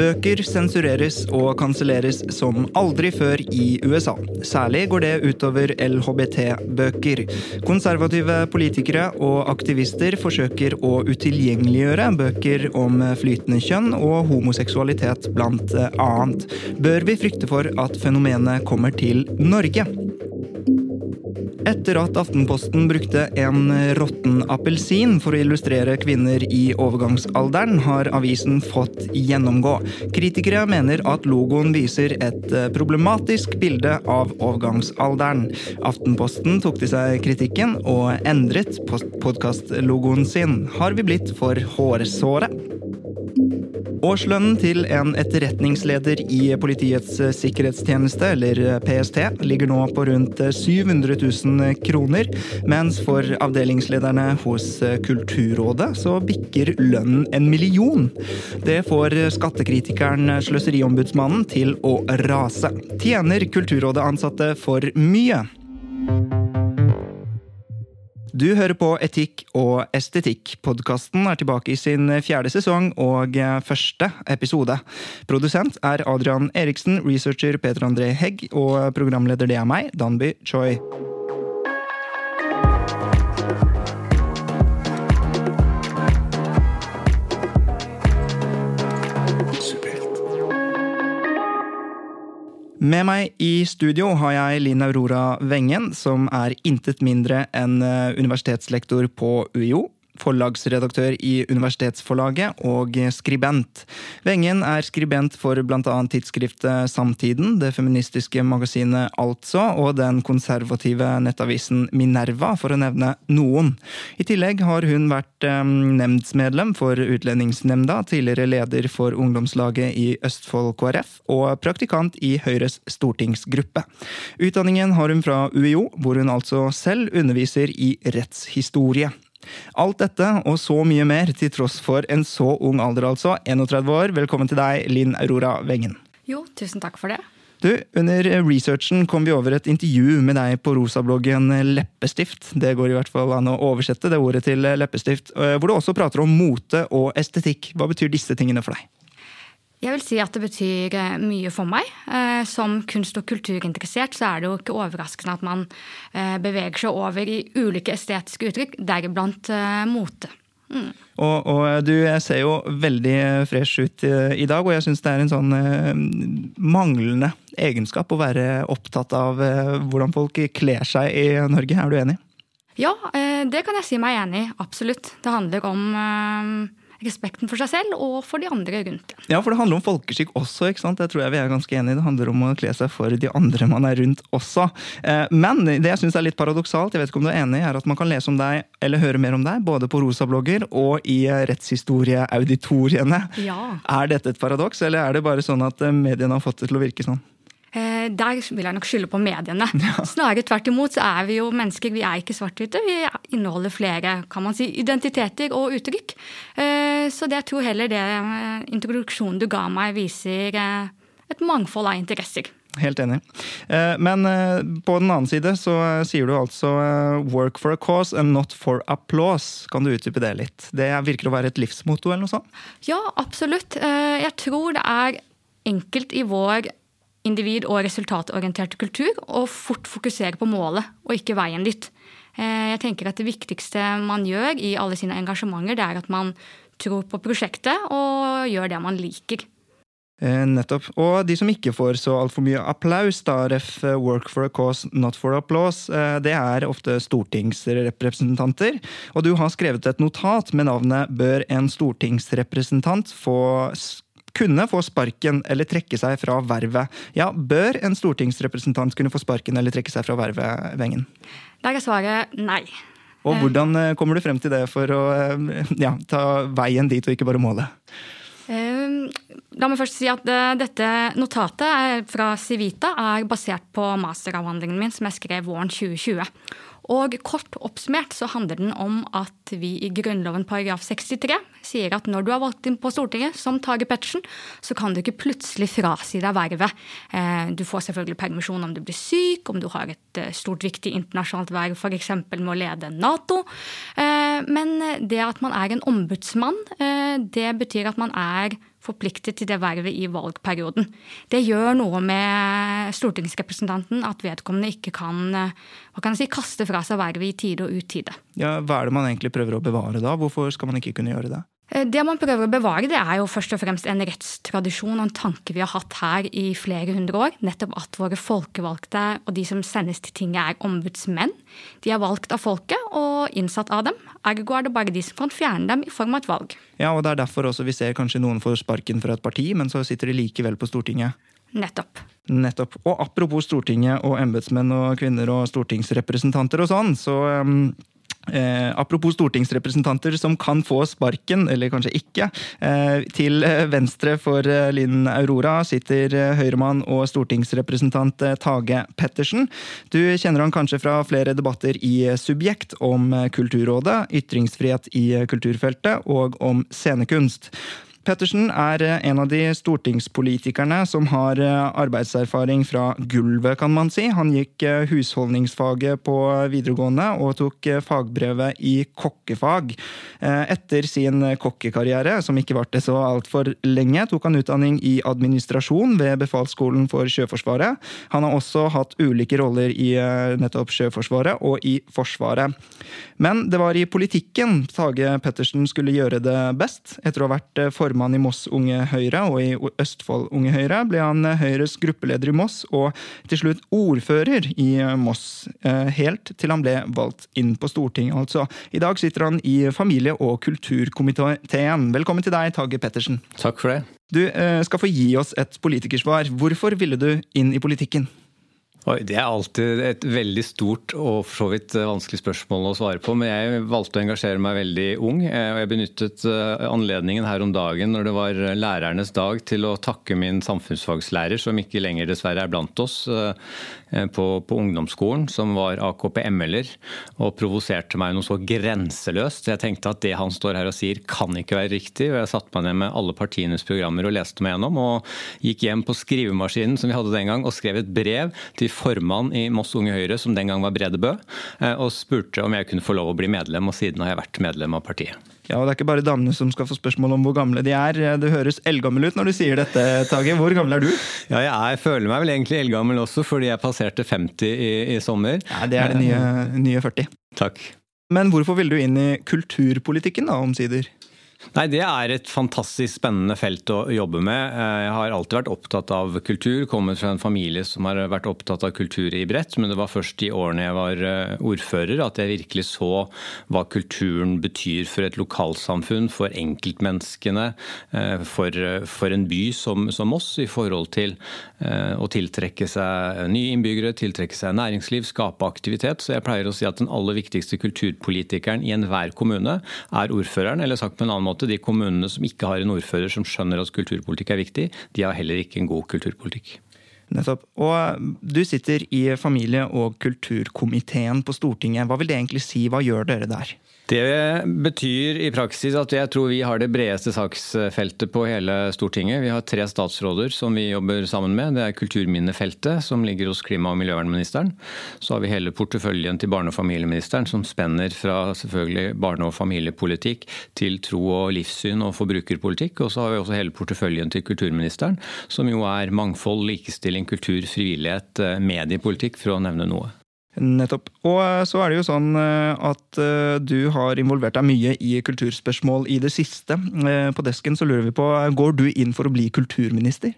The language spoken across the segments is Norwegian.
Bøker sensureres og kanselleres som aldri før i USA. Særlig går det utover LHBT-bøker. Konservative politikere og aktivister forsøker å utilgjengeliggjøre bøker om flytende kjønn og homoseksualitet, blant annet. Bør vi frykte for at fenomenet kommer til Norge? Etter at Aftenposten brukte en råtten appelsin for å illustrere kvinner i overgangsalderen, har avisen fått gjennomgå. Kritikere mener at logoen viser et problematisk bilde av overgangsalderen. Aftenposten tok til seg kritikken og endret podkastlogoen sin. Har vi blitt for hårsåre? Årslønnen til en etterretningsleder i Politiets sikkerhetstjeneste, eller PST, ligger nå på rundt 700 000 kroner, mens for avdelingslederne hos Kulturrådet så bikker lønnen en million. Det får skattekritikeren Sløseriombudsmannen til å rase. Tjener Kulturrådet-ansatte for mye? Du hører på Etikk og estetikk. Podkasten er tilbake i sin fjerde sesong og første episode. Produsent er Adrian Eriksen, researcher Peter André Hegg og programleder det er meg, Danby Choi. Med meg i studio har jeg Linn Aurora Wengen, som er intet mindre enn universitetslektor på UiO. Forlagsredaktør i Universitetsforlaget og skribent. Wengen er skribent for bl.a. tidsskriftet Samtiden, det feministiske magasinet Altså og den konservative nettavisen Minerva, for å nevne noen. I tillegg har hun vært nemndsmedlem for Utlendingsnemnda, tidligere leder for ungdomslaget i Østfold KrF og praktikant i Høyres stortingsgruppe. Utdanningen har hun fra UiO, hvor hun altså selv underviser i rettshistorie. Alt dette og så mye mer til tross for en så ung alder, altså. 31 år. Velkommen til deg, Linn Aurora Wengen. Jo, tusen takk for det. Du, Under researchen kom vi over et intervju med deg på rosabloggen Leppestift. Det går i hvert fall an å oversette det ordet til leppestift. Hvor du også prater om mote og estetikk. Hva betyr disse tingene for deg? Jeg vil si at det betyr mye for meg. Som kunst- og kulturinteressert så er det jo ikke overraskende at man beveger seg over i ulike estetiske uttrykk, deriblant mote. Mm. Og, og, du ser jo veldig fresh ut i dag, og jeg syns det er en sånn manglende egenskap å være opptatt av hvordan folk kler seg i Norge. Er du enig? Ja, det kan jeg si meg enig i. Absolutt. Det handler om respekten for seg selv og for de andre rundt. Ja, for det handler om folkeskikk også. ikke sant? Det tror jeg vi er ganske enige i. Det handler om å kle seg for de andre man er rundt også. Men det jeg syns er litt paradoksalt, jeg vet ikke om du er enig, er at man kan lese om deg eller høre mer om deg både på rosablogger og i rettshistorieauditoriene. Ja. Er dette et paradoks, eller er det bare sånn at mediene har fått det til å virke sånn? Der vil jeg nok skylde på mediene. Ja. Snarere tvert imot så er vi jo mennesker. Vi er ikke svart-hvite. Vi inneholder flere kan man si, identiteter og uttrykk. Så det jeg tror heller det introduksjonen du ga meg, viser et mangfold av interesser. Helt enig. Men på den annen side så sier du altså 'work for a cause and not for applause'. Kan du utdype det litt? Det virker å være et livsmotto eller noe sånt? Ja, absolutt. Jeg tror det er enkelt i vår individ- og resultatorienterte kultur og fort fokusere på målet og ikke veien dit. Jeg tenker at Det viktigste man gjør i alle sine engasjementer, det er at man tror på prosjektet og gjør det man liker. Nettopp. Og de som ikke får så altfor mye applaus, da, ref. work for a cause, not for applause, det er ofte stortingsrepresentanter. Og du har skrevet et notat med navnet 'Bør en stortingsrepresentant få kunne få sparken eller trekke seg fra vervet. Ja, Bør en stortingsrepresentant kunne få sparken eller trekke seg fra vervet, Wengen? Der er svaret nei. Og hvordan kommer du frem til det for å ja, ta veien dit og ikke bare målet? La meg først si at dette notatet fra Civita er basert på masteravhandlingen min som jeg skrev våren 2020. Og kort oppsummert så handler den om at vi i Grunnloven paragraf 63 sier at når du er valgt inn på Stortinget som Tage Pettersen, så kan du ikke plutselig frasi deg vervet. Eh, du får selvfølgelig permisjon om du blir syk, om du har et eh, stort, viktig internasjonalt verv, f.eks. med å lede Nato. Eh, men det at man er en ombudsmann, det betyr at man er forpliktet til det vervet i valgperioden. Det gjør noe med stortingsrepresentanten at vedkommende ikke kan, hva kan si, kaste fra seg vervet i tide og utide. Ja, Hva er det man egentlig prøver å bevare da? Hvorfor skal man ikke kunne gjøre det? Eh, det man prøver å bevare, det er jo først og fremst en rettstradisjon og en tanke vi har hatt her i flere hundre år. Nettopp at våre folkevalgte og de som sendes til tinget, er ombudsmenn. De er valgt av folket og innsatt av dem. Ergo er det bare de som kan fjerne dem i form av et valg. Ja, og Det er derfor også vi ser kanskje noen får sparken fra et parti, men så sitter de likevel på Stortinget. Nettopp. Nettopp. Og apropos Stortinget og embetsmenn og kvinner og stortingsrepresentanter og sånn, så um Eh, apropos stortingsrepresentanter som kan få sparken, eller kanskje ikke. Eh, til venstre for eh, Linn Aurora sitter eh, høyremann og stortingsrepresentant eh, Tage Pettersen. Du kjenner han kanskje fra flere debatter i Subjekt om Kulturrådet, ytringsfrihet i kulturfeltet og om scenekunst. Pettersen er eh, en av de stortingspolitikerne som har eh, arbeidserfaring fra gulvet, kan man si. Han gikk eh, husholdningsfaget på videregående og tok fagbrevet i kokkefag. Etter sin kokkekarriere, som ikke varte så altfor lenge, tok han utdanning i administrasjon ved Befalsskolen for Sjøforsvaret. Han har også hatt ulike roller i nettopp Sjøforsvaret og i Forsvaret. Men det var i politikken Tage Pettersen skulle gjøre det best, etter å ha vært formann formann i Moss Unge Høyre, og i Østfold Unge Høyre ble han Høyres gruppeleder i Moss, og til slutt ordfører i Moss. Eh, helt til han ble valgt inn på Stortinget, altså. I dag sitter han i familie- og kulturkomiteen. Velkommen til deg, Tage Pettersen. Takk for det. Du eh, skal få gi oss et politikersvar. Hvorfor ville du inn i politikken? Oi, Det er alltid et veldig stort og for så vidt eh, vanskelig spørsmål å svare på. Men jeg valgte å engasjere meg veldig ung. Eh, og Jeg benyttet eh, anledningen her om dagen når det var lærernes dag til å takke min samfunnsfagslærer, som ikke lenger dessverre er blant oss, på, på ungdomsskolen, som var AKP-ML-er, og provoserte meg noe så grenseløst. Jeg tenkte at det han står her og sier kan ikke være riktig. og Jeg satte meg ned med alle partienes programmer og leste meg gjennom, og gikk hjem på skrivemaskinen som vi hadde den gang, og skrev et brev til formann i Moss Unge Høyre, som den gang var Brede Bø, eh, og spurte om jeg kunne få lov å bli medlem, og siden har jeg vært medlem av partiet. Ja, og Det er ikke bare damene som skal få spørsmål om hvor gamle de er. Du høres eldgammel ut når du sier dette, Tage. Hvor gammel er du? Ja, Jeg føler meg vel egentlig eldgammel også, fordi jeg passerte 50 i, i sommer. Ja, Det er det nye, nye 40. Takk. Men hvorfor ville du inn i kulturpolitikken, da, omsider? Nei, Det er et fantastisk spennende felt å jobbe med. Eh, jeg har alltid vært opptatt av kultur, kommet fra en familie som har vært opptatt av kultur i bredt. Men det var først i årene jeg var eh, ordfører at jeg virkelig så hva kulturen betyr for et lokalsamfunn, for enkeltmenneskene, eh, for, for en by som, som, oss, i forhold til å tiltrekke seg nye innbyggere, tiltrekke seg næringsliv, skape aktivitet. Så jeg pleier å si at den aller viktigste kulturpolitikeren i enhver kommune er ordføreren, eller sagt på en annen måte måte. De kommunene som ikke har en ordfører som skjønner at kulturpolitikk er viktig, de har heller ikke en god kulturpolitikk. Nettopp. Og du sitter i familie- og kulturkomiteen på Stortinget. Hva vil det egentlig si? Hva gjør dere der? Det betyr i praksis at jeg tror vi har det bredeste saksfeltet på hele Stortinget. Vi har tre statsråder som vi jobber sammen med. Det er kulturminnefeltet, som ligger hos klima- og miljøvernministeren. Så har vi hele porteføljen til barne- og familieministeren, som spenner fra selvfølgelig barne- og familiepolitikk til tro- og livssyn og forbrukerpolitikk. Og så har vi også hele porteføljen til kulturministeren, som jo er mangfold, likestilling, kultur, frivillighet, eh, mediepolitikk, for å nevne noe. Nettopp. Og eh, så er det jo sånn eh, at eh, du har involvert deg mye i kulturspørsmål i det siste. På desken så lurer vi på, går du inn for å bli kulturminister?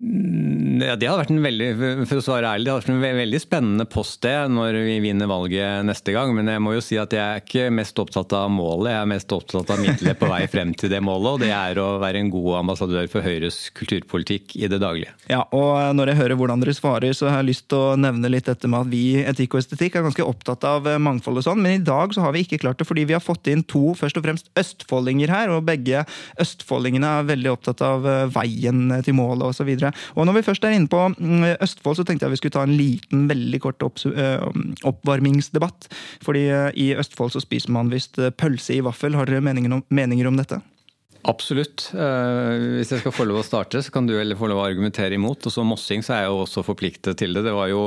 Mm, ja, Det hadde vært en veldig for å svare ærlig, det hadde vært en veldig spennende post det når vi vinner valget neste gang. Men jeg må jo si at jeg er ikke mest opptatt av målet, jeg er mest opptatt av midlet på vei frem til det målet. Og det er å være en god ambassadør for Høyres kulturpolitikk i det daglige. Ja, og når jeg hører hvordan dere svarer, så har jeg lyst til å nevne litt dette med at vi Etikk og estetikk er ganske opptatt av mangfold og sånn, men i dag så har vi ikke klart det fordi vi har fått inn to først og fremst østfoldinger her, og begge østfoldingene er veldig opptatt av veien til målet osv. Og når vi først er inne på mm, Østfold, så tenkte jeg vi skulle ta en liten, veldig kort eh, oppvarmingsdebatt. Fordi eh, i Østfold så spiser man visst eh, pølse i vaffel. Har dere meninger om, meninger om dette? Absolutt. Eh, hvis jeg skal få lov å starte, så kan du heller få lov å argumentere imot. Og som mossing så er jeg jo også forpliktet til det. Det var jo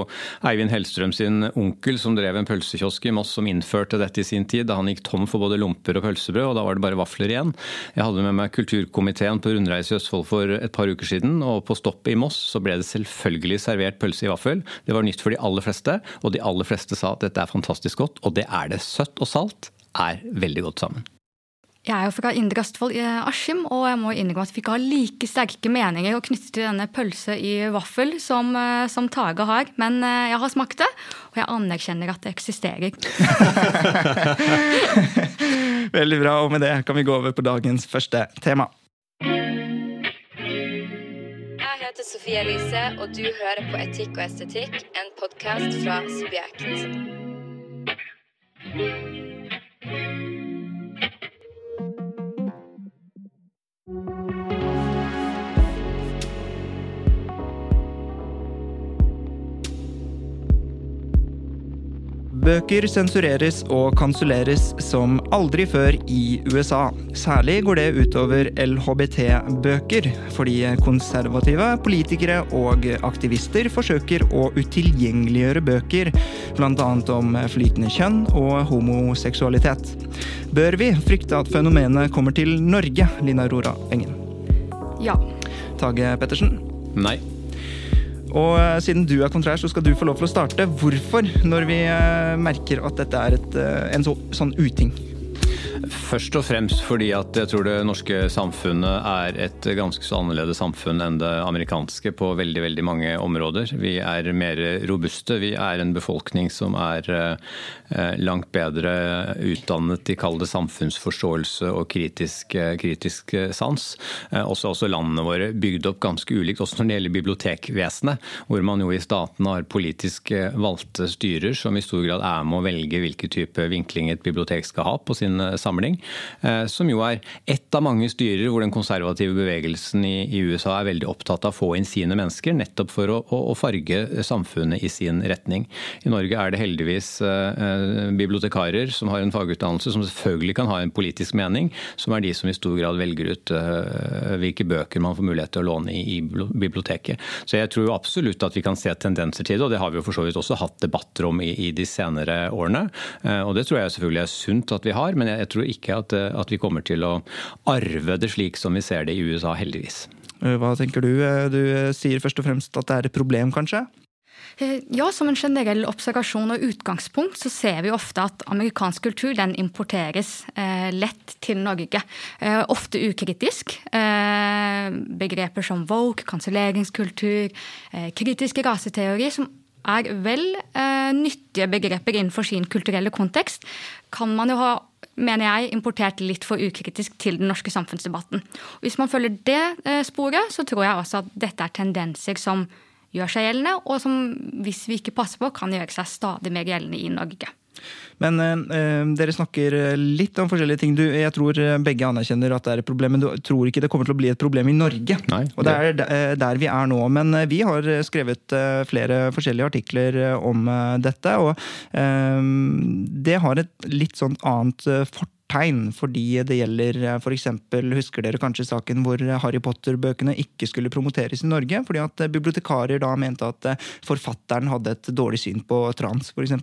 Eivind Hellstrøm sin onkel som drev en pølsekiosk i Moss som innførte dette i sin tid, da han gikk tom for både lomper og pølsebrød, og da var det bare vafler igjen. Jeg hadde med meg kulturkomiteen på rundreise i Østfold for et par uker siden, og på stoppet i Moss så ble det selvfølgelig servert pølse i vaffel. Det var nytt for de aller fleste, og de aller fleste sa at dette er fantastisk godt, og det er det. Søtt og salt er veldig godt sammen. Jeg er jo fra Indre Østfold i Askim, og jeg må innrømme at vi ikke har like sterke meninger knyttet til denne pølse i vaffel som, eh, som Tage har. Men eh, jeg har smakt det, og jeg anerkjenner at det eksisterer. Veldig bra, og med det kan vi gå over på dagens første tema. Jeg heter Sofie Elise, og du hører på Etikk og estetikk, en podkast fra Subjekt. Bøker sensureres og kanselleres som aldri før i USA. Særlig går det utover LHBT-bøker, fordi konservative politikere og aktivister forsøker å utilgjengeliggjøre bøker, bl.a. om flytende kjønn og homoseksualitet. Bør vi frykte at fenomenet kommer til Norge, Lina Rora Engen? Ja. Tage Pettersen? Nei. Og eh, siden du er kontrær, så skal du få lov til å starte. Hvorfor, når vi eh, merker at dette er et, eh, en så, sånn uting? Først og fremst fordi at jeg tror det norske samfunnet er et ganske så annerledes samfunn enn det amerikanske på veldig veldig mange områder. Vi er mer robuste. Vi er en befolkning som er eh, langt bedre utdannet i kall det samfunnsforståelse og kritisk, eh, kritisk sans. Eh, også, også landene våre bygd opp ganske ulikt, også når det gjelder bibliotekvesenet, hvor man jo i statene har politisk valgte styrer som i stor grad er med å velge hvilken type vinkling et bibliotek skal ha på sin samling samling, eh, som jo er ett av mange styrer hvor den konservative bevegelsen i, i USA er veldig opptatt av å få inn sine mennesker, nettopp for å, å, farge samfunnet i sin retning. I Norge er det heldigvis eh, bibliotekarer som har en fagutdannelse, som selvfølgelig kan ha en politisk mening, som er de som i stor grad velger ut eh, hvilke bøker man får mulighet til å låne i, i biblioteket. Så jeg tror absolutt at vi kan se tendenser til det, og det har vi jo for så vidt også hatt debatter om i, i de senere årene. Og det tror jeg selvfølgelig er sunt at vi har, men jeg, jeg tror ikke at, eh, at vi kommer til å arve det slik som vi ser det i USA, heldigvis. Eh, hva tenker du? Eh, du sier først og fremst at det er et problem, kanskje? Ja, som en generell observasjon og utgangspunkt så ser vi ofte at amerikansk kultur den importeres eh, lett til Norge. Eh, ofte ukritisk. Eh, begreper som woke, kanselleringskultur, kritisk raseteori, som er vel nyttige begreper innenfor sin kulturelle kontekst, kan man jo ha mener jeg, importert litt for ukritisk til den norske samfunnsdebatten. Hvis man følger det eh, sporet, så tror jeg også at dette er tendenser som gjør seg gjeldende, og som, hvis vi ikke passer på, kan gjøre seg stadig mer gjeldende i Norge. Men eh, dere snakker litt om forskjellige ting. Du, jeg tror begge anerkjenner at det er et problem, men du tror ikke det kommer til å bli et problem i Norge. Nei. Og det er der vi er nå. Men vi har skrevet flere forskjellige artikler om dette, og eh, det har et litt sånn annet fort tegn, fordi det gjelder eh, f.eks. Husker dere kanskje saken hvor Harry Potter-bøkene ikke skulle promoteres i Norge? Fordi at eh, bibliotekarer da mente at eh, forfatteren hadde et dårlig syn på trans, f.eks.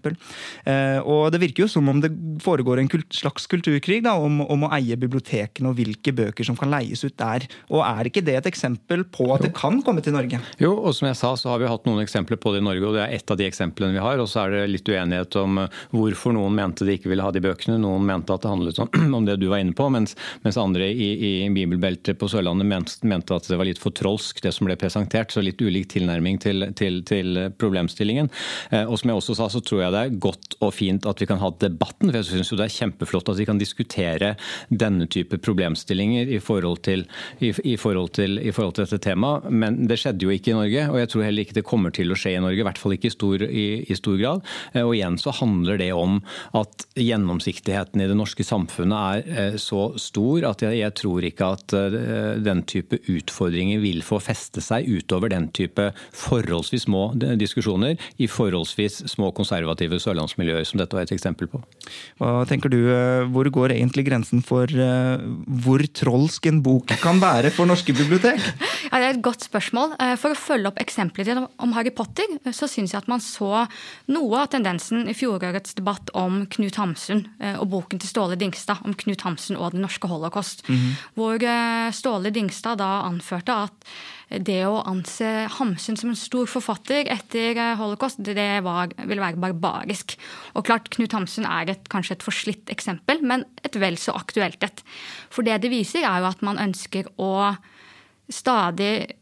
Og det virker jo som om det foregår en slags kulturkrig da, om, om, å eie bibliotekene og hvilke bøker som kan leies ut der. Og er ikke det et eksempel på at det kan komme til Norge? Jo, og som jeg sa, så har vi hatt noen eksempler på det i Norge, og det er ett av de eksemplene vi har. Og så er det litt uenighet om hvorfor noen mente de ikke ville ha de bøkene. Noen mente at det handlet om det du var inne på, mens, mens andre i, i, bibelbeltet på Sørlandet mente, at det var litt for trolsk det som ble presentert. Så litt ulik tilnærming til, til, til problemstillingen. Eh, og som jeg også sa, så tror jeg det er godt og fint at vi kan ha debatten. for jeg synes jo Det er kjempeflott at vi kan diskutere denne type problemstillinger i forhold til, i, i forhold til, i forhold til dette temaet. Men det skjedde jo ikke i Norge, og jeg tror heller ikke det kommer til å skje i Norge. I hvert fall ikke i stor, i, i stor grad. Eh, og igjen så handler det om at gjennomsiktigheten i det norske samfunnet er eh, så stor at jeg, jeg tror ikke at eh, den type utfordringer vil få feste seg utover den type forholdsvis små diskusjoner i forholdsvis små konservative sørlandsmiljøer, som dette var et eksempel på. Hva tenker du, Hvor går egentlig grensen for hvor trolsk en bok kan være for norske bibliotek? Ja, det er et godt spørsmål. For å følge opp eksempler om Harry Potter, så syns jeg at man så noe av tendensen i fjorårets debatt om Knut Hamsun eh, og boken til Ståle Dingstad om Knut Hamsun og den norske holocaust. Mm -hmm. Hvor Ståle Dingstad da anførte at det å anse Hamsun som en stor forfatter etter eh, holocaust, det var, ville være barbarisk. Og klart, Knut Hamsun er et, kanskje et forslitt eksempel, men et vel så aktuelt et. For det det viser, er jo at man ønsker å stadig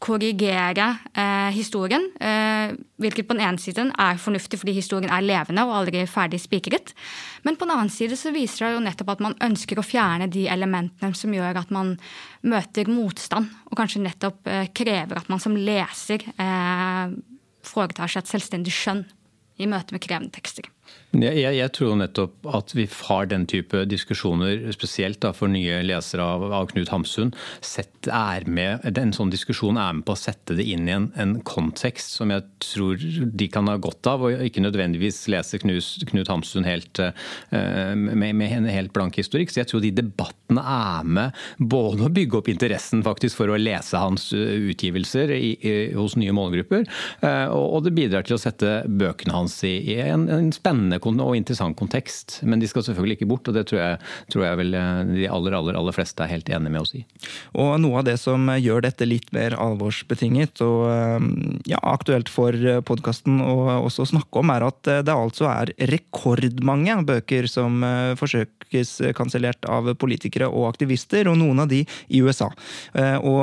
korrigere eh, historien. Eh, hvilket på den ene siden er fornuftig fordi historien er levende og aldri ferdig spikret. Men på den annen side så viser det jo nettopp at man ønsker å fjerne de elementene som gjør at man møter motstand, og kanskje nettopp eh, krever at man som leser eh, foretar seg et selvstendig skjønn i møte med krevende tekster. Jeg, jeg, tror nettopp at vi har den type diskusjoner, spesielt da for nye lesere av, av Knut Hamsun. Sett, med, en sånn diskusjon er med på å sette det inn i en, en, kontekst som jeg tror de kan ha godt av, og ikke nødvendigvis lese Knut, Knut Hamsun helt, uh, med, med, en helt blank historikk. Så jeg tror de debattene er med både å bygge opp interessen faktisk for å lese hans eh, utgivelser i, i, hos nye målgrupper, uh, og, og, det bidrar til å sette bøkene hans i, i en, en spennende og interessant kontekst. Men de skal selvfølgelig ikke bort, og det tror jeg, tror jeg vel eh, de aller, aller, aller fleste er helt enig med oss i. Og noe av det som gjør dette litt mer alvorsbetinget og eh, ja, aktuelt for podkasten å også snakke om, er at det altså er rekordmange bøker som eh, forsøkes kansellert av politikere og aktivister, og noen av de i USA. Og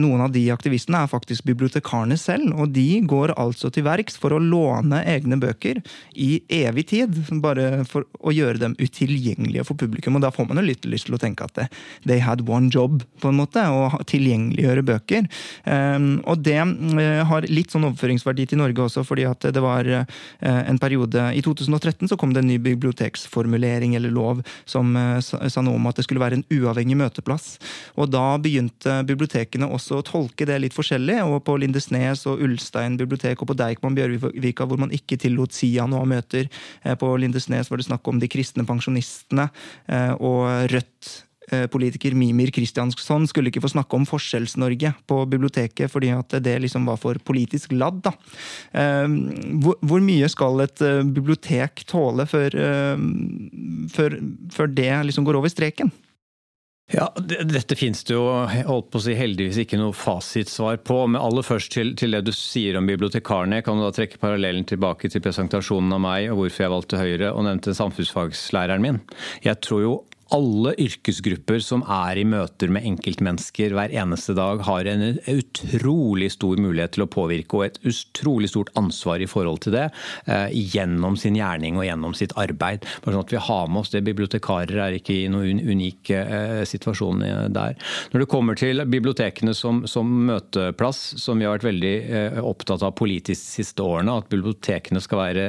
noen av de aktivistene er faktisk bibliotekarene selv, og de går altså til verks for å låne egne bøker i evig evig tid, bare for å gjøre dem utilgjengelige for publikum. Og da får man jo litt lyst til å tenke at they had one job, på en måte, å tilgjengeliggjøre bøker. Um, og det uh, har litt sånn overføringsverdi til Norge også, fordi at det var uh, en periode I 2013 så kom det en ny biblioteksformulering eller lov som sa noe om at det skulle være en uavhengig møteplass. Og da begynte bibliotekene også å tolke det litt forskjellig, og på Lindesnes og Ulstein bibliotek og på Deichman Bjørvika, hvor man ikke tillot Sian å ha møter, Eh, på Lindesnes var det snakk om de kristne pensjonistene, eh, og Rødt eh, politiker Mimir Kristiansson skulle ikke få snakke om Forskjells-Norge på biblioteket fordi at det liksom var for politisk ladd. Da. Hvor, mye skal et bibliotek tåle før, før, før det liksom går over streken? Ja, Dette finnes det jo holdt på å si, heldigvis ikke noe fasitsvar på. Men aller først til, til det du sier om bibliotekarene. Kan da trekke parallellen tilbake til presentasjonen av meg og hvorfor jeg valgte Høyre, og nevnte samfunnsfagslæreren min. Jeg tror jo alle yrkesgrupper som er i møter med enkeltmennesker hver eneste dag, har en utrolig stor mulighet til å påvirke og et utrolig stort ansvar i forhold til det eh, gjennom sin gjerning og gjennom sitt arbeid. Bare sånn at vi har med oss det. Bibliotekarer er ikke i noen unik eh, situasjon der. Når det kommer til bibliotekene som, som møteplass, som vi har vært veldig eh, opptatt av politisk de siste årene, at bibliotekene skal være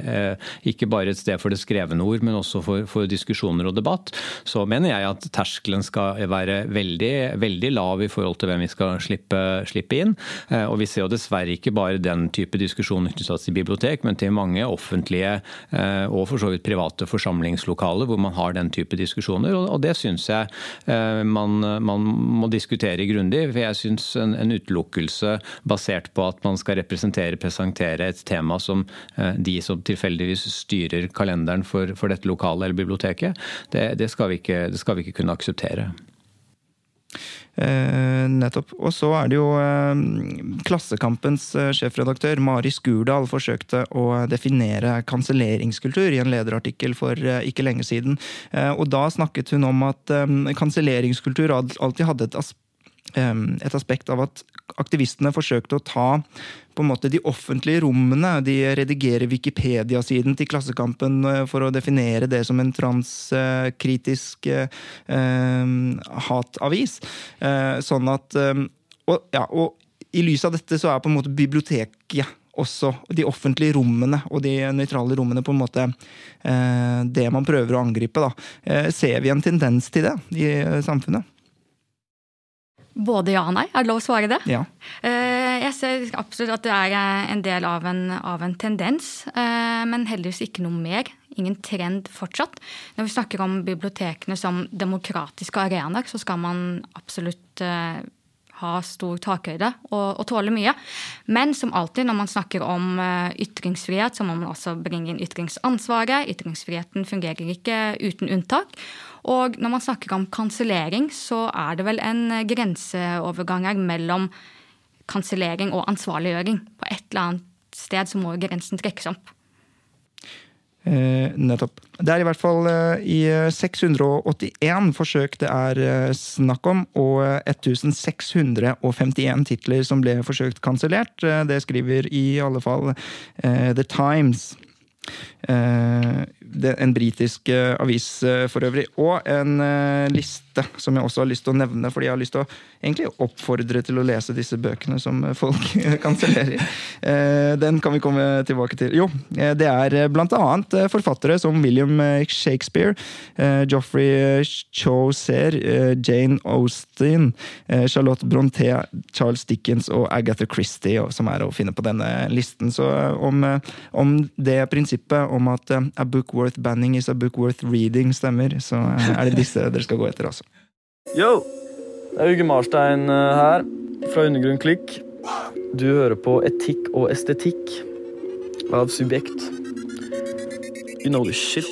ikke bare et sted for det skrevne ord, men også for, for diskusjoner og debatt, så mener jeg at terskelen skal være veldig, veldig lav i forhold til hvem vi skal slippe, slippe, inn. Eh, og vi ser jo dessverre ikke bare den type diskusjoner knyttet til bibliotek, men til mange offentlige eh, og for så vidt private forsamlingslokaler hvor man har den type diskusjoner. Og det syns jeg eh, man, man, må diskutere grundig. For jeg syns en, en, utelukkelse basert på at man skal representere, presentere et tema som de som tilfeldigvis styrer kalenderen for, for dette lokalet eller biblioteket, det, det skal vi ikke det skal vi ikke kunne akseptere. Eh, nettopp. Og så er det jo eh, Klassekampens eh, sjefredaktør Mari Skurdal forsøkte å definere kanselleringskultur i en lederartikkel for eh, ikke lenge siden. Eh, og da snakket hun om at eh, kanselleringskultur alltid hadde et, as eh, et aspekt av at aktivistene forsøkte å ta på en måte de offentlige rommene. De redigerer Wikipedia-siden til Klassekampen eh, for å definere det som en transkritisk eh, hatavis. Eh, sånn at og, ja, og i lys av dette så er på en måte biblioteket også de offentlige rommene og de nøytrale rommene på en måte det man prøver å angripe. Da. Ser vi en tendens til det i samfunnet? Både ja og nei. Er det lov å svare det? Ja. Eh, Jeg ser absolutt at det er eh, en del av en, av en tendens, eh, men heldigvis ikke noe mer. Ingen trend fortsatt. Når vi snakker om bibliotekene som demokratiske arenaer, så skal man absolutt ha stor takhøyde og, og tåle mye. Men som alltid når man snakker om ytringsfrihet, så må man også bringe inn ytringsansvaret. Ytringsfriheten fungerer ikke uten unntak. Og når man snakker om kansellering, så er det vel en eh, grenseovergang her mellom kansellering og ansvarliggjøring. På et eller annet sted så må jo grensen trekkes opp. Eh, nettopp. Det er i hvert fall eh, i eh, 681 forsøk det er eh, snakk om, og eh, 1651 titler som ble forsøkt kansellert. Eh, det skriver i alle fall eh, The Times. Eh, en britisk eh, avis eh, for øvrig. Og en eh, liste som jeg også har lyst til å nevne, fordi jeg har lyst til å egentlig oppfordre til å lese disse bøkene som folk kansellerer. Den kan vi komme tilbake til. Jo, det er blant annet forfattere som William Shakespeare, Joffrey Chaucer, Jane Austen, Charlotte Bronté, Charles Dickens og Agatha Christie som er å finne på denne listen. Så om, om det prinsippet om at a book worth banning is a book worth reading stemmer, så eh, er det disse dere skal gå etter, altså. Yo! Det er Uge Marstein eh, her, fra Undergrunn Klikk. Du hører på Etikk og estetikk av Subjekt. You know the shit.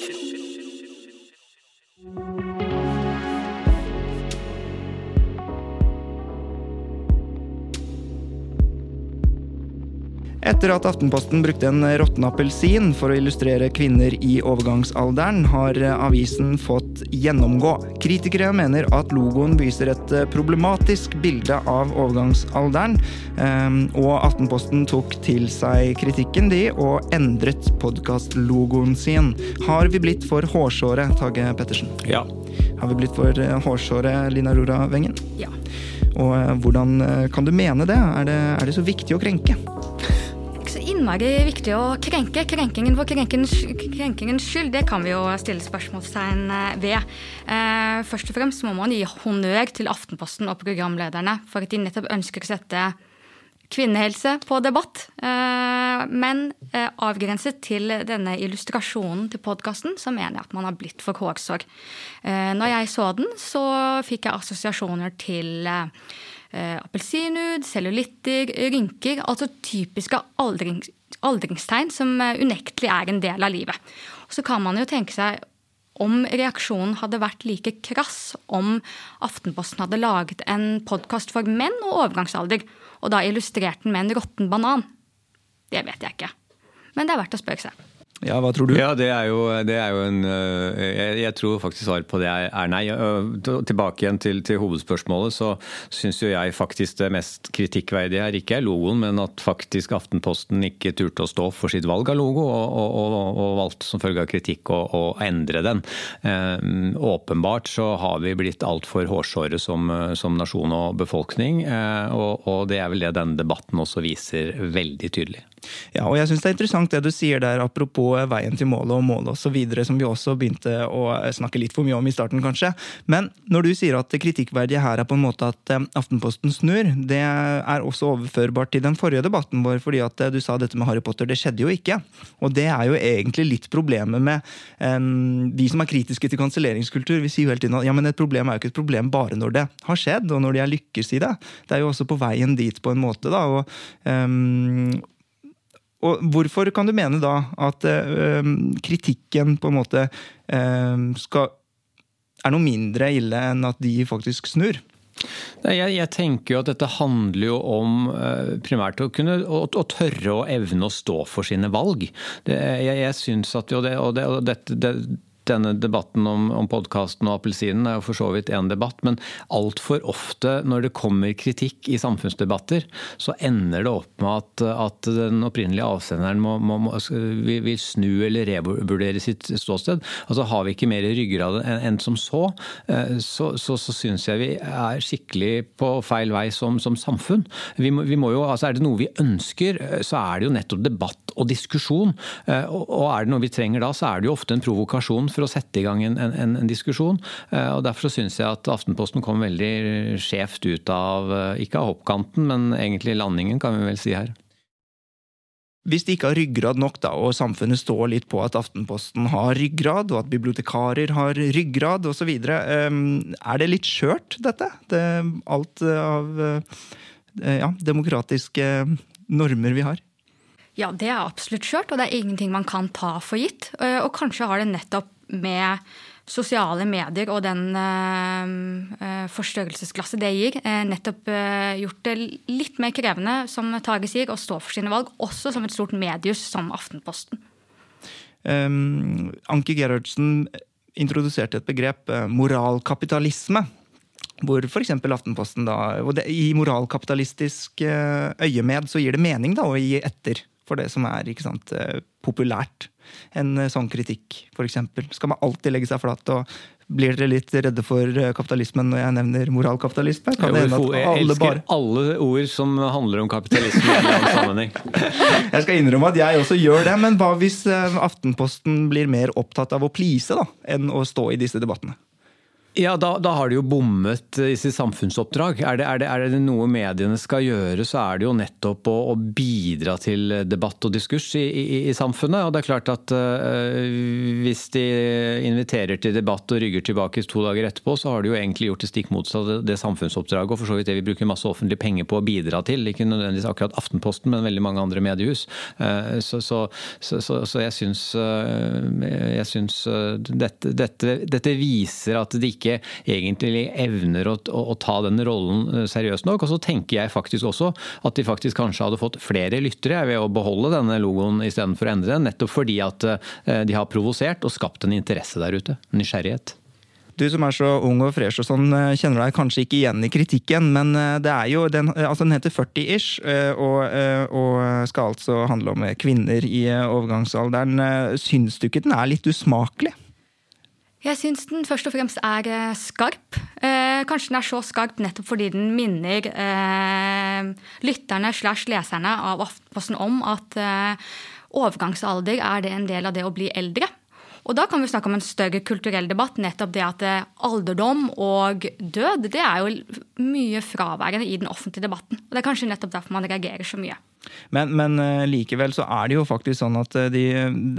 Etter at Aftenposten brukte en råtten appelsin for å illustrere kvinner i overgangsalderen, har avisen fått gjennomgå. Kritikere mener at logoen viser et problematisk bilde av overgangsalderen, ehm, og Aftenposten tok til seg kritikken de, og endret podkastlogoen sin. Har vi blitt for hårsåre, Tage Pettersen? Ja. Har vi blitt for eh, hårsåre, Lina Rora Wengen? Ja. Og eh, hvordan eh, kan du mene det? Er det, er det så viktig å krenke? Innmari viktig å krenke. Krenkingen for krenkingens, skyld, det kan vi jo stille spørsmålstegn eh, ved. Eh, først og fremst må man gi honnør til Aftenposten og programlederne for at de nettopp ønsker å sette kvinnehelse på debatt. Eh, men avgrenset til denne illustrasjonen til podkasten, så mener jeg at man har blitt for hårsår. Når jeg så den, så fikk jeg assosiasjoner til appelsinhud, cellulitter, rynker. Altså typiske aldrings, aldringstegn som eh, unektelig er en del av livet. Og så kan man jo tenke seg om reaksjonen hadde vært like krass om Aftenposten hadde laget en podkast for menn og overgangsalder, og da illustrert den med en råtten banan. Det vet jeg ikke. Men det er verdt å spørre seg. Ja, hva tror du? Ja, det er jo, det er jo en øh, jeg, jeg tror faktisk svaret på det er nei. Tilbake igjen til, til hovedspørsmålet, så syns jo jeg faktisk det mest kritikkverdige her ikke er logoen, men at faktisk Aftenposten ikke turte å stå for sitt valg av logo, og, og, og, og valgte som følge av kritikk å, å endre den. Eh, åpenbart så har vi blitt altfor hårsåre som, som nasjon og befolkning, eh, og, og det er vel det denne debatten også viser veldig tydelig. Ja, og jeg synes det er interessant det du sier der, apropos veien til målet og målet osv., som vi også begynte å snakke litt for mye om i starten, kanskje. Men når du sier at det kritikkverdige her er på en måte at eh, Aftenposten snur, det er også overførbart til den forrige debatten vår, fordi at eh, du sa dette med Harry Potter, det skjedde jo ikke. Og det er jo egentlig litt problemet med um, de som er kritiske til kanselleringskultur. Vi sier jo hele tiden at ja, men et problem er jo ikke et problem bare når det har skjedd, og når de har lykkes i det. Det er jo også på veien dit, på en måte. da, og um, og hvorfor kan du mene da at eh, kritikken på en måte eh, skal, er noe mindre ille enn at de faktisk snur? Jeg, jeg, tenker jo at dette handler jo om uh, primært å kunne å, å, tørre og evne å stå for sine valg. Det, jeg jeg syns at jo det, og det, og dette, det, denne debatten om, om podkasten og appelsinen er jo for så vidt én debatt, men altfor ofte når det kommer kritikk i samfunnsdebatter, så ender det opp med at, at den opprinnelige avsenderen må, må, må, vil snu eller revurdere sitt ståsted. Altså Har vi ikke mer ryggrad enn, enn som så, eh, så, så, så syns jeg vi er skikkelig på feil vei som, som samfunn. Vi må, vi må jo, altså Er det noe vi ønsker, eh, så er det jo nettopp debatt og diskusjon. Eh, og er det noe vi trenger da, så er det jo ofte en provokasjon for å sette i gang en, en, en diskusjon. Eh, og Derfor syns jeg at Aftenposten kom veldig skjevt ut av, eh, ikke av hoppkanten, men egentlig landingen, kan vi vel si her. Hvis de ikke har ryggrad nok, da, og samfunnet står litt på at Aftenposten har ryggrad, og at bibliotekarer har ryggrad osv., er det litt skjørt, dette? Det, alt av ja, demokratiske normer vi har? Ja, det er absolutt skjørt, og det er ingenting man kan ta for gitt. Og kanskje har det nettopp med sosiale medier og den øh, forstørrelsesglasset det gir, nettopp gjort det litt mer krevende, som Tage sier, å stå for sine valg, også som et stort medius som Aftenposten. Um, Anki Gerhardsen introduserte et begrep, moralkapitalisme. Hvor f.eks. Aftenposten da, I moralkapitalistisk øyemed så gir det mening da, å gi etter for det som er sant, populært en eh, sånn kritikk, f.eks.? Skal man alltid legge seg flat? og blir dere litt redde for eh, kapitalismen når jeg nevner moralkapitalisme? Kan det hende at alle jeg elsker bare... alle ord som handler om kapitalisme i en sammenheng. jeg skal innrømme at jeg også gjør det, men hva hvis eh, Aftenposten blir mer opptatt av å please da, enn å stå i disse debattene? Ja, da, da, har de jo bommet i sitt samfunnsoppdrag. Er det, er, det, er det, noe mediene skal gjøre, så er det jo nettopp å, å bidra til debatt og diskurs i, i, i, samfunnet. Og det er klart at uh, hvis de inviterer til debatt og rygger tilbake to dager etterpå, så har de jo egentlig gjort det stikk motsatte av det samfunnsoppdraget, og for så vidt det vi bruker masse offentlige penger på å bidra til. Ikke nødvendigvis akkurat Aftenposten, men veldig mange andre mediehus. Uh, så, så, så, så, jeg syns, uh, syns dette, dette, dette viser at det ikke ikke egentlig evner å, å, å ta den rollen eh, seriøst nok. Og så tenker jeg faktisk også at de faktisk kanskje hadde fått flere lyttere ved å beholde denne logoen istedenfor å endre den, nettopp fordi at eh, de har provosert og skapt en interesse der ute. Nysgjerrighet. Du som er så ung og fresh og sånn, eh, kjenner deg kanskje ikke igjen i kritikken, men det er jo, den, altså den heter 40-ish, og, og, skal altså handle om kvinner i overgangsalderen. Syns du ikke den er litt usmakelig? Jeg syns den først og fremst er eh, skarp. Eh, kanskje den er så skarp nettopp fordi den minner eh, lytterne slash leserne av Aftenposten om at eh, overgangsalder er det en del av det å bli eldre. Og da kan vi snakke om en større kulturell debatt. Nettopp det at eh, alderdom og død det er jo mye fraværende i den offentlige debatten. Og Det er kanskje nettopp derfor man reagerer så mye. Men, men uh, likevel så er det jo faktisk sånn at de,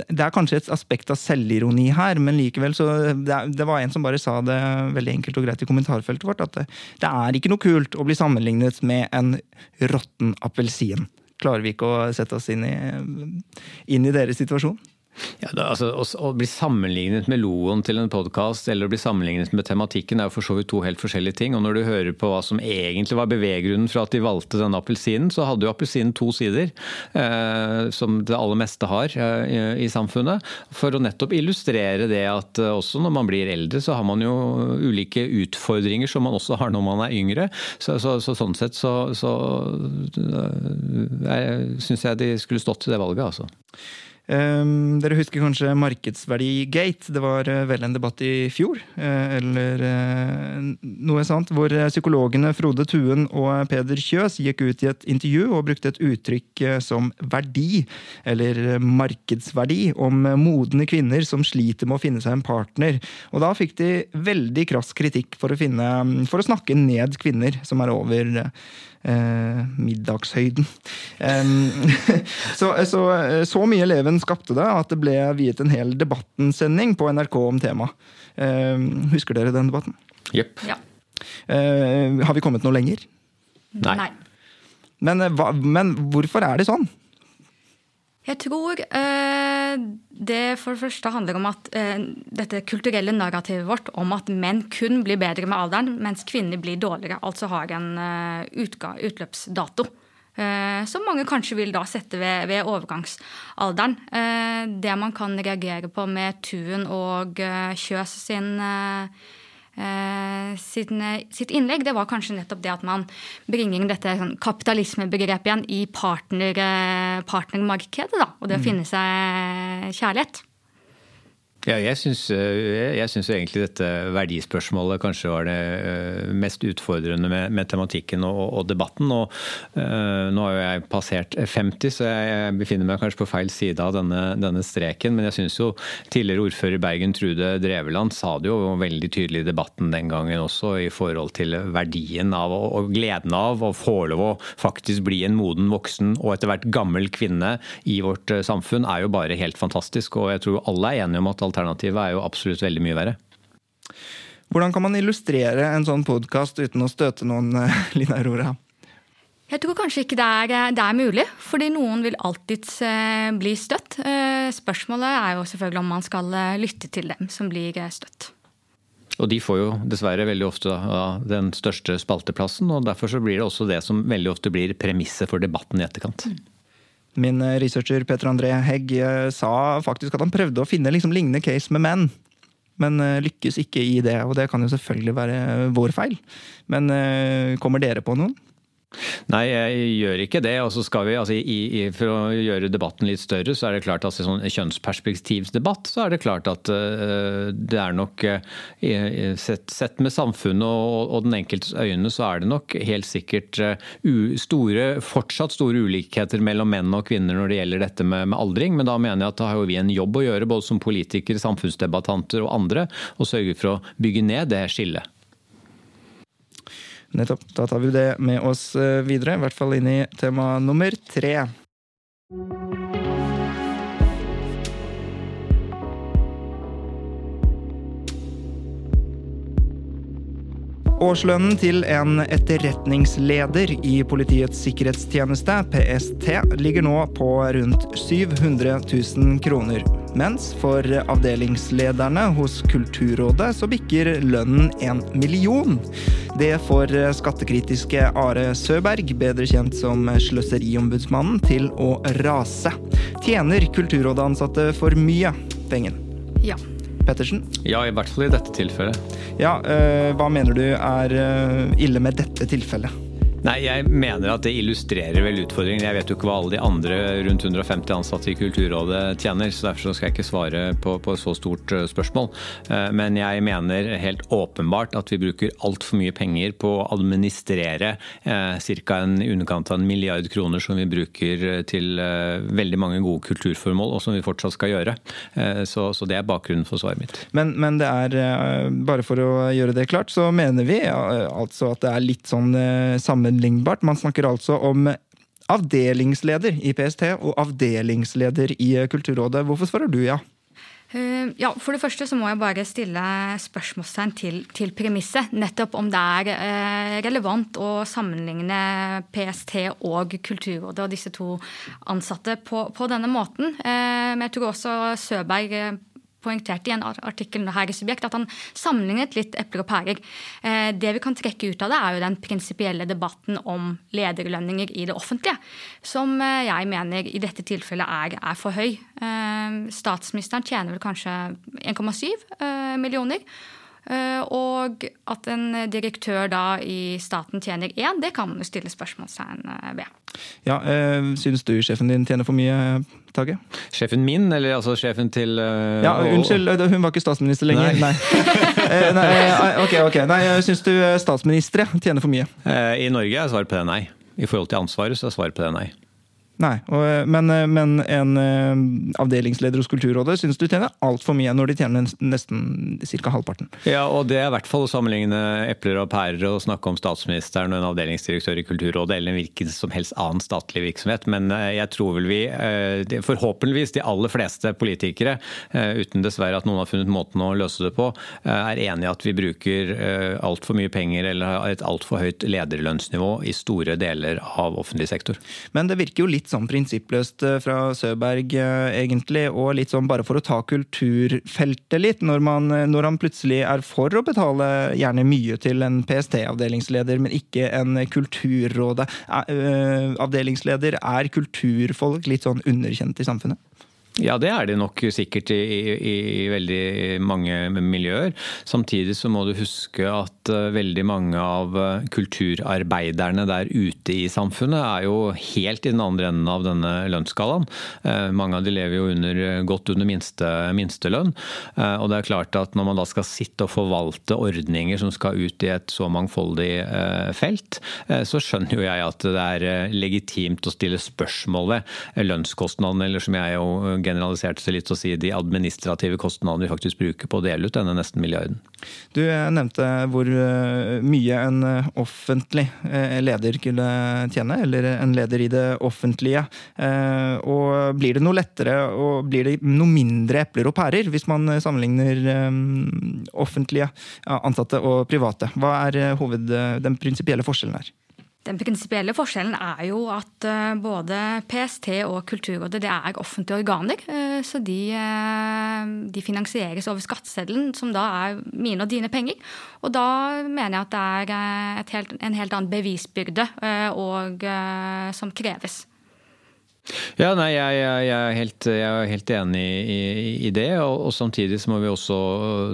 Det er kanskje et aspekt av selvironi her, men likevel så det, det, var en som bare sa det veldig enkelt og greit i kommentarfeltet vårt, at det, det er ikke noe kult å bli sammenlignet med en råtten appelsin. Klarer vi ikke å sette oss inn i, inn i deres situasjon? Ja, da, altså, å, å, bli sammenlignet med logoen til en podkast eller å bli sammenlignet med tematikken er jo for så vidt to helt forskjellige ting. og Når du hører på hva som egentlig var beveggrunnen for at de valgte denne appelsinen, så hadde jo appelsinen to sider, eh, som det aller meste har eh, i samfunnet. For å nettopp illustrere det at eh, også når man blir eldre, så har man jo ulike utfordringer som man også har når man er yngre. Så, så, så sånn sett så, så eh, syns jeg de skulle stått til det valget, altså. Um, dere husker kanskje Markedsverdigate? Det var uh, vel en debatt i fjor, uh, eller uh, noe sånt, hvor psykologene Frode Tuen og Peder Kjøs gikk ut i et intervju og brukte et uttrykk som verdi, eller markedsverdi, om modne kvinner som sliter med å finne seg en partner. Og da fikk de veldig krass kritikk for å, finne, for å snakke ned kvinner som er over eh, middagshøyden. så, så, så, mye eleven skapte det at det ble viet en hel debattensending på NRK om temaet. husker dere den debatten? Jepp. Ja. Eh, har vi kommet noe lenger? Nei. Nei. Men, eh, hva, men hvorfor er det sånn? Jeg tror eh, Det for det første handler om at eh, dette kulturelle narrativet vårt om at menn kun blir bedre med alderen, mens kvinner blir dårligere, altså har en eh, utløpsdato. Eh, som mange kanskje vil da sette ved, ved overgangsalderen. Det man kan reagere på med Tuen og Kjøs sin sin, eh, sitt innlegg, det var kanskje nettopp det at man bringer dette sånn, kapitalismebegrepet igjen i partner, eh, partnermarkedet. Da, og det å finne seg kjærlighet. Ja, jeg syns, eh, egentlig dette verdispørsmålet kanskje var det eh, mest utfordrende med, med tematikken og, og, debatten. Og, øh, nå har jo jeg passert 50, så jeg befinner meg kanskje på feil side av denne, denne streken. Men jeg syns jo tidligere ordfører i Bergen, Trude Dreveland, sa det jo veldig tydelig i debatten den gangen også, i forhold til verdien av og, og gleden av å få lov å faktisk bli en moden voksen og etter hvert gammel kvinne i vårt samfunn, er jo bare helt fantastisk. Og jeg tror alle er enige om at alternativet er jo absolutt veldig mye verre. Hvordan kan man illustrere en sånn podkast uten å støte noen, Lina Aurora? Jeg tror kanskje ikke det er, det er, mulig, fordi noen vil alltids eh, bli støtt. Eh, spørsmålet er jo selvfølgelig om man skal eh, lytte til dem som blir støtt. Og de får jo dessverre veldig ofte den største spalteplassen, og derfor så blir det også det som veldig ofte blir premisset for debatten i etterkant. Mm. Min eh, researcher Peter André Hegg eh, sa faktisk at han prøvde å finne liksom lignende case med menn. Men eh, lykkes ikke i det, og det kan jo selvfølgelig være vår feil. Men kommer dere på noen? Nei, jeg gjør ikke det. og så skal vi, altså, i, i, For å gjøre debatten litt større, så er det klart at i sånn kjønnsperspektivsdebatt, så er det klart at uh, det er nok uh, sett, sett, med samfunnet og, og, den enkeltes øyne, så er det nok helt sikkert uh, store, fortsatt store ulikheter mellom menn og kvinner når det gjelder dette med, med, aldring. Men da mener jeg at da har vi en jobb å gjøre, både som politikere, samfunnsdebattanter og andre, og sørge for å bygge ned det skillet. Nettopp. Da tar vi det med oss eh, videre, i hvert fall inn i tema nummer tre. Årslønnen til en etterretningsleder i Politiets sikkerhetstjeneste, PST, ligger nå på rundt 700 000 kroner. Mens for avdelingslederne hos Kulturrådet så bikker lønnen en million. Det får skattekritiske Are Søberg, bedre kjent som Sløseriombudsmannen, til å rase. Tjener Kulturrådet-ansatte for mye penger? Ja. Pettersen? Ja, i hvert fall i dette tilfellet. Ja, øh, Hva mener du er øh, ille med dette tilfellet? Nei, Jeg mener at det illustrerer vel utfordringen. Jeg vet jo ikke hva alle de andre rundt 150 ansatte i Kulturrådet tjener, så derfor skal jeg ikke svare på, på så stort eh, spørsmål. Eh, men jeg mener helt åpenbart at vi bruker altfor mye penger på å administrere eh, ca. en underkant av en milliard kroner som vi bruker til veldig mange gode kulturformål, og som vi fortsatt skal gjøre. Så, så det er bakgrunnen for svaret mitt. Men, men, det er, bare for å gjøre det klart, så mener vi altså at det er litt sånn samme sammenlignbart. Man snakker altså om avdelingsleder i PST og avdelingsleder i Kulturrådet. Hvorfor svarer du ja? Uh, ja, For det første så må jeg bare stille spørsmålstegn til, til premisset. Nettopp om det er uh, relevant å sammenligne PST og Kulturrådet og disse to ansatte på, på denne måten. Uh, men jeg tror også Søberg poengterte i en artikkel her i Subjekt at han sammenlignet litt epler og pærer. Eh, det vi kan trekke ut av det, er jo den prinsipielle debatten om lederlønninger i det offentlige, som eh, jeg mener i dette tilfellet er, er for høy. Eh, statsministeren tjener vel kanskje 1,7 millioner. Eh, og at en direktør da i staten tjener én, det kan man jo stille spørsmålstegn eh, ved. Ja, øh, Syns du sjefen din tjener for mye, Tage? Sjefen min, eller altså sjefen til øh, Ja, Unnskyld, hun var ikke statsminister lenger. Nei. nei. nei ok, ok. Nei, Syns du statsministre tjener for mye? I Norge er svaret på det nei. I forhold til ansvaret så er svaret på det nei. Nei, og, eh, men, eh, men, en uh, avdelingsleder hos Kulturrådet syns du tjener altfor mye når de tjener nesten ca. halvparten. Ja, og det er i hvert fall å sammenligne epler og pærer og snakke om statsministeren og en avdelingsdirektør i Kulturrådet eller en hvilken som helst annen statlig virksomhet. Men jeg tror vel vi, forhåpentligvis de aller fleste politikere, uten dessverre at noen har funnet måten å løse det på, er enig i at vi bruker altfor mye penger eller har et altfor høyt lederlønnsnivå i store deler av offentlig sektor. Men det virker jo litt sånn prinsippløst fra Søberg, egentlig, og litt sånn bare for å ta kulturfeltet litt, når, man, når han plutselig er for å betale gjerne mye til en PST-avdelingsleder, men ikke en kulturrådet. Avdelingsleder, er kulturfolk litt sånn underkjent i samfunnet? Ja, det er det nok sikkert i, i, i, veldig mange miljøer. Samtidig så må du huske at uh, veldig mange av uh, kulturarbeiderne der ute i samfunnet er jo helt i den andre enden av denne lønnsskalaen. Uh, mange av de lever jo under, godt under minste, minstelønn. Og det er klart at når man da skal sitte og forvalte ordninger som skal ut i et så mangfoldig felt, så skjønner jo jeg at det er legitimt å stille spørsmål ved lønnskostnadene, eller som jeg jo generaliserte seg litt og si de administrative kostnadene vi faktisk bruker på å dele ut denne nesten milliarden. Du nevnte hvor eh, mye en eh, offentlig eh, leder kunne tjene, eller en leder i det offentlige. Og blir det noe lettere og blir det noe mindre epler og pærer hvis man sammenligner offentlige ansatte og private? Hva er hoved, den prinsipielle forskjellen her? Den prinsipielle forskjellen er jo at eh, både PST og Kulturrådet det er offentlige organer. Eh, så de, eh, de finansieres over skatteseddelen, som da er mine og dine penger. Og da mener jeg at det er helt, en helt annen bevisbyrde og, som kreves. Ja, nei, jeg, jeg, er helt, jeg, er helt, enig i, i det. Og, og, samtidig så må vi også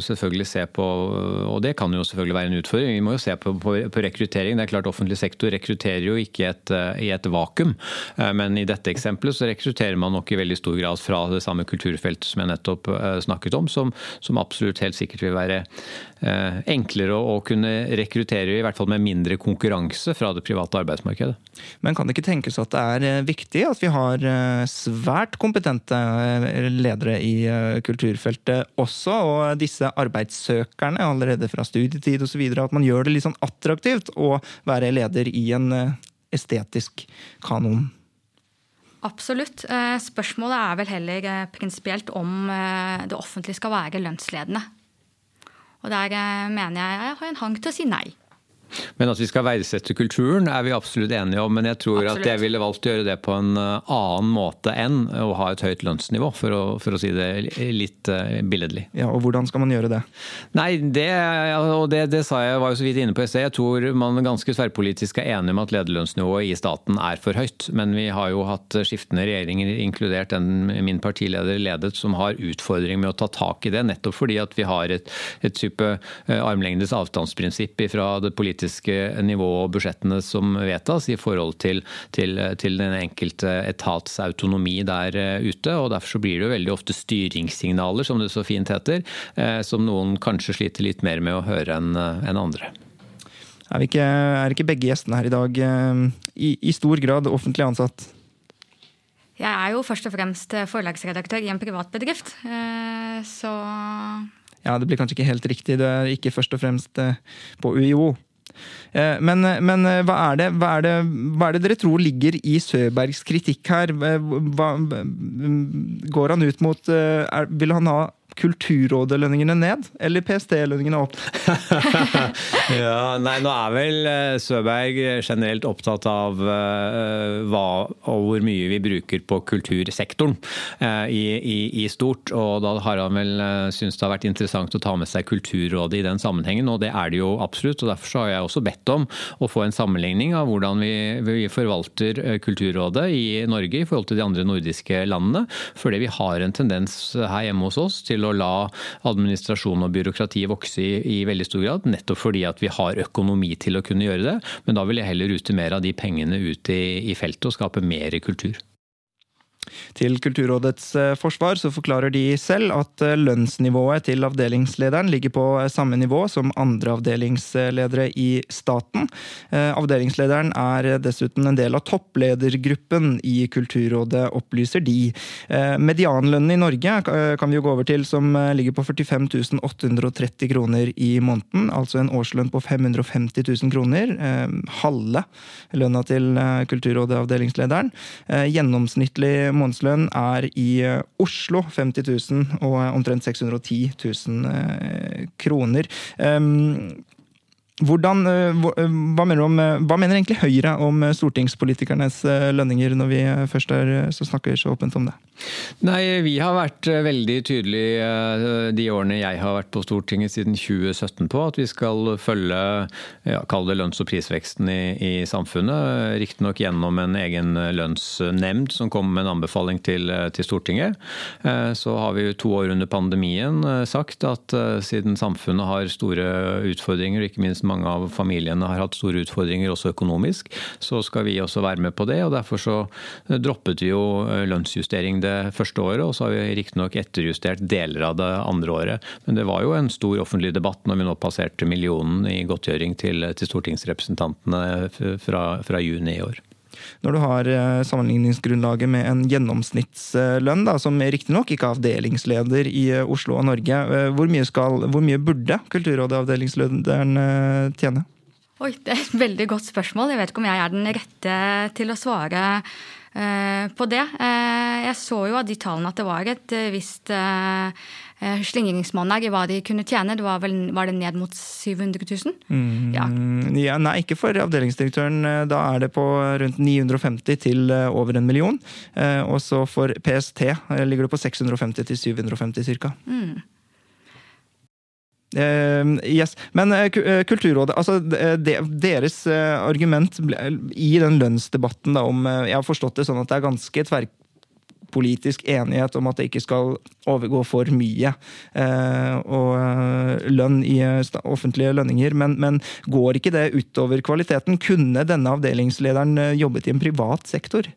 selvfølgelig se på Og det kan jo selvfølgelig være en utfordring. Vi må jo se på, på, på rekruttering. Det er klart Offentlig sektor rekrutterer jo ikke et, i et vakuum. Eh, men i dette eksempelet så rekrutterer man nok i veldig stor grad fra det samme kulturfeltet som jeg nettopp eh, snakket om, som, som absolutt helt sikkert vil være eh, enklere å, å kunne rekruttere, i hvert fall med mindre konkurranse fra det private arbeidsmarkedet. Men kan det ikke tenkes at det er viktig at vi har har eh, svært kompetente eh, ledere i eh, kulturfeltet også. Og disse arbeidssøkerne allerede fra studietid osv. At man gjør det litt sånn attraktivt å være leder i en estetisk kanon. Absolutt. Spørsmålet er vel heller prinsipielt om det offentlige skal være lønnsledende. Og der mener jeg jeg har en hang til å si nei. Men at vi skal verdsette kulturen er vi absolutt enige om. Men jeg tror absolutt. at jeg ville valgt å gjøre det på en eh, annen måte enn å ha et høyt lønnsnivå, for å, for å si det litt uh, billedlig. Ja, og Hvordan skal man gjøre det? Nei, det, og det, det sa jeg var jo så vidt inne på i sted. Jeg tror man ganske tverrpolitisk er enig om at lederlønnsnivået i staten er for høyt. Men vi har jo hatt skiftende regjeringer, inkludert den min partileder ledet, som har utfordring med å ta tak i det. Nettopp fordi at vi har et, et type eh, armlengdes avstandsprinsipp fra det politiske politiske nivået og budsjettene som vedtas i forhold til, til, til, den enkelte etats autonomi der eh, ute. og Derfor så blir det jo veldig ofte styringssignaler, som det så fint heter, eh, som noen kanskje sliter litt mer med å høre enn eh, en andre. Er, ikke, er, ikke, begge gjestene her i dag i, i stor grad offentlig ansatt? Jeg er jo først og fremst forlagsredaktør i en privat bedrift, så Ja, det blir kanskje ikke helt riktig. Du er ikke først og fremst på UiO. Eh, men, men eh, hva, er det, hva, er det, hva, er det, dere tror ligger i Søbergs kritikk her? Hva, går han ut mot er, Vil han ha Kulturrådet-lønningene ned, eller PST-lønningene opp? ja, nei, nå er vel eh, Søberg generelt opptatt av uh, hva og hvor mye vi bruker på kultursektoren uh, i, i, i, stort. Og da har han vel uh, syntes det har vært interessant å ta med seg Kulturrådet i den sammenhengen, og det er det jo absolutt. og Derfor har jeg også bedt om å få en sammenligning av hvordan vi, vi forvalter Kulturrådet i Norge i forhold til de andre nordiske landene. Fordi vi har en tendens her hjemme hos oss til å å la administrasjon og byråkrati vokse i, i, veldig stor grad, nettopp fordi at vi har økonomi til å kunne gjøre det. Men da vil jeg heller rute mer av de pengene ut i, i feltet og skape mer kultur. Til Kulturrådets eh, forsvar så forklarer de selv at eh, lønnsnivået til avdelingslederen ligger på eh, samme nivå som andre avdelingsledere i staten. Avdelingslederen er dessuten en del av toppledergruppen i Kulturrådet, opplyser de. Medianlønnen i Norge kan vi jo gå over til, som ligger på 45 830 kroner i måneden. Altså en årslønn på 550 000 kroner. Halve lønna til Kulturrådet, avdelingslederen. Gjennomsnittlig månedslønn er i eh, Oslo 50 000 og omtrent 610 000 kroner. Hvordan, hva, hva, mener om, hva, mener egentlig Høyre om stortingspolitikernes lønninger, når vi først er, så snakker så åpent om det? Nei, Vi har vært veldig tydelige de årene jeg har vært på Stortinget siden 2017 på at vi skal følge ja, det lønns- og prisveksten i, i samfunnet. Riktignok gjennom en egen lønnsnemnd som kom med en anbefaling til, til Stortinget. Så har vi to år under pandemien sagt at siden samfunnet har store utfordringer, og ikke minst mange av familiene har hatt store utfordringer også økonomisk, så skal vi også være med på det. og Derfor så droppet vi jo lønnsjustering det første året, og så har vi riktignok etterjustert deler av det andre året. Men det var jo en stor offentlig debatt når vi nå passerte millionen i godtgjøring til, til stortingsrepresentantene fra, fra juni i år. Når du har eh, sammenligningsgrunnlaget med en gjennomsnittslønn, da, som riktignok ikke er avdelingsleder i eh, Oslo og Norge, eh, hvor mye, skal, hvor mye burde Kulturrådet avdelingslederen tjene? Oi, Det er et veldig godt spørsmål. Jeg vet ikke om jeg er den rette til å svare på det. Jeg så jo av de tallene at det var et visst eh, slingringsmonner i hva de kunne tjene. Det var, vel, var det ned mot 700 000? Mm, ja. ja. Nei, ikke for avdelingsdirektøren. Eh, da er det på rundt 950 til eh, over en million. Eh, og så for PST ligger det på 650 til 750 ca. Mm. Uh, yes. Men uh, Kulturrådet, altså de, deres argument i den lønnsdebatten da, om Jeg har forstått det sånn at det er ganske tverr, politisk enighet om at det ikke skal overgå for mye eh, og eh, lønn i eh, offentlige lønninger. Men, men, går ikke det utover kvaliteten? Kunne denne avdelingslederen jobbet i en privat sektor?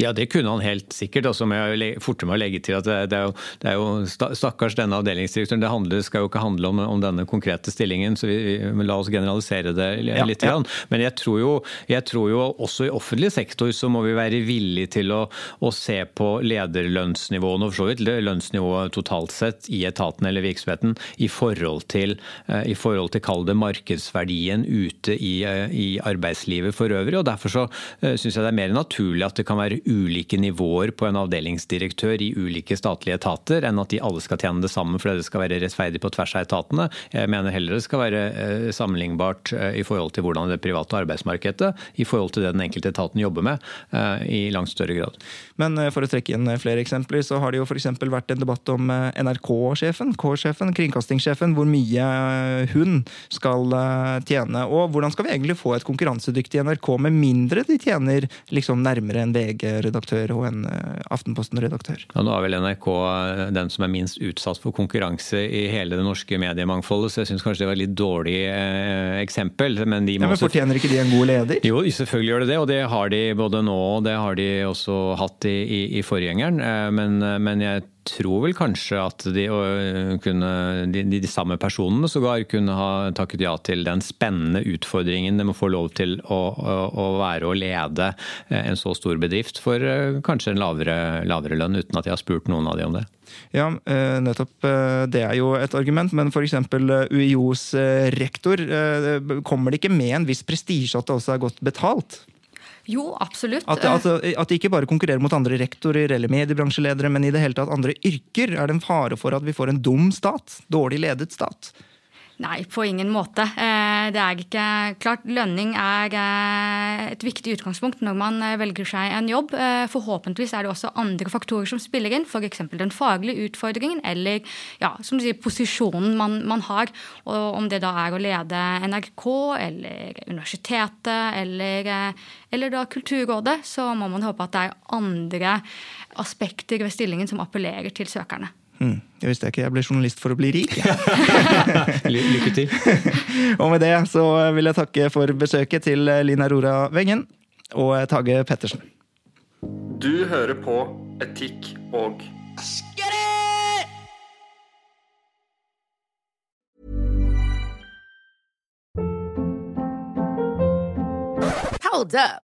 Ja, det kunne han helt sikkert. Og så må jeg forte meg å legge til at det er jo, det er jo stakkars denne avdelingsdirektøren. Det handler, skal jo ikke handle om, om, denne konkrete stillingen, så vi, vi la oss generalisere det litt. Ja, ja. Men jeg tror, jo, jeg tror, jo, også i offentlig sektor så må vi være villige til å, å se på lederlønnsnivåene og for så vidt lønnsnivået totalt sett i etaten eller virksomheten i forhold til, eh, i forhold til kall det markedsverdien ute i, eh, i arbeidslivet for øvrig. og Derfor så eh, syns jeg det er mer naturlig at det kan være ulike nivåer på en avdelingsdirektør i ulike statlige etater, enn at de alle skal tjene det samme fordi det skal være rettferdig på tvers av etatene. Jeg mener heller det skal være eh, sammenlignbart eh, i forhold til hvordan det private arbeidsmarkedet, i forhold til det den enkelte etaten jobber med, eh, i langt større grad. Men for å trekke inn flere eksempler, så har det jo f.eks. vært en debatt om NRK-sjefen, K-sjefen, kringkastingssjefen, hvor mye hun skal tjene. Og hvordan skal vi egentlig få et konkurransedyktig NRK med mindre de tjener liksom nærmere enn VG redaktør og en eh, Aftenposten-redaktør. Ja, nå er vel NRK eh, den som er minst utsatt for konkurranse i hele det norske mediemangfoldet, så jeg syns kanskje det var et litt dårlig eh, eksempel. Men, de ja, men fortjener ikke de en god leder? Jo, selvfølgelig gjør det det, og det har de både nå og det har de også hatt i, i, i forgjengeren. Eh, men, men jeg tror vel kanskje at de, kunne, de, de, samme personene sågar kunne ha takket ja til den spennende utfordringen det må få lov til å, å, å være og lede eh, en så stor bedrift for eh, kanskje en lavere, lavere lønn, uten at jeg har spurt noen av de om det. Ja, eh, nettopp. Det er jo et argument, men f.eks. UiOs rektor, kommer det ikke med en viss prestisje at det også er godt betalt? Jo, absolutt. At, at, at, de ikke bare konkurrerer mot andre rektorer eller mediebransjeledere, men i det hele tatt andre yrker. Er det en fare for at vi får en dum stat? Dårlig ledet stat? Nei, på ingen måte. Eh, det er ikke klart Lønning er eh, et viktig utgangspunkt når man eh, velger seg en jobb. Forhåpentligvis er det også andre faktorer som spiller inn, f.eks. den faglige utfordringen eller ja, som du sier, posisjonen man, man, har. Og om det da er å lede NRK eller universitetet eller, eller da Kulturrådet, så må man håpe at det er andre aspekter ved stillingen som appellerer til søkerne. Mm. Det visste jeg ikke. Jeg ble journalist for å bli rik. Lykke til. og med det så vil jeg takke for besøket til Lina Rora Wengen og Tage Pettersen. Du hører på Etikk og Hold up.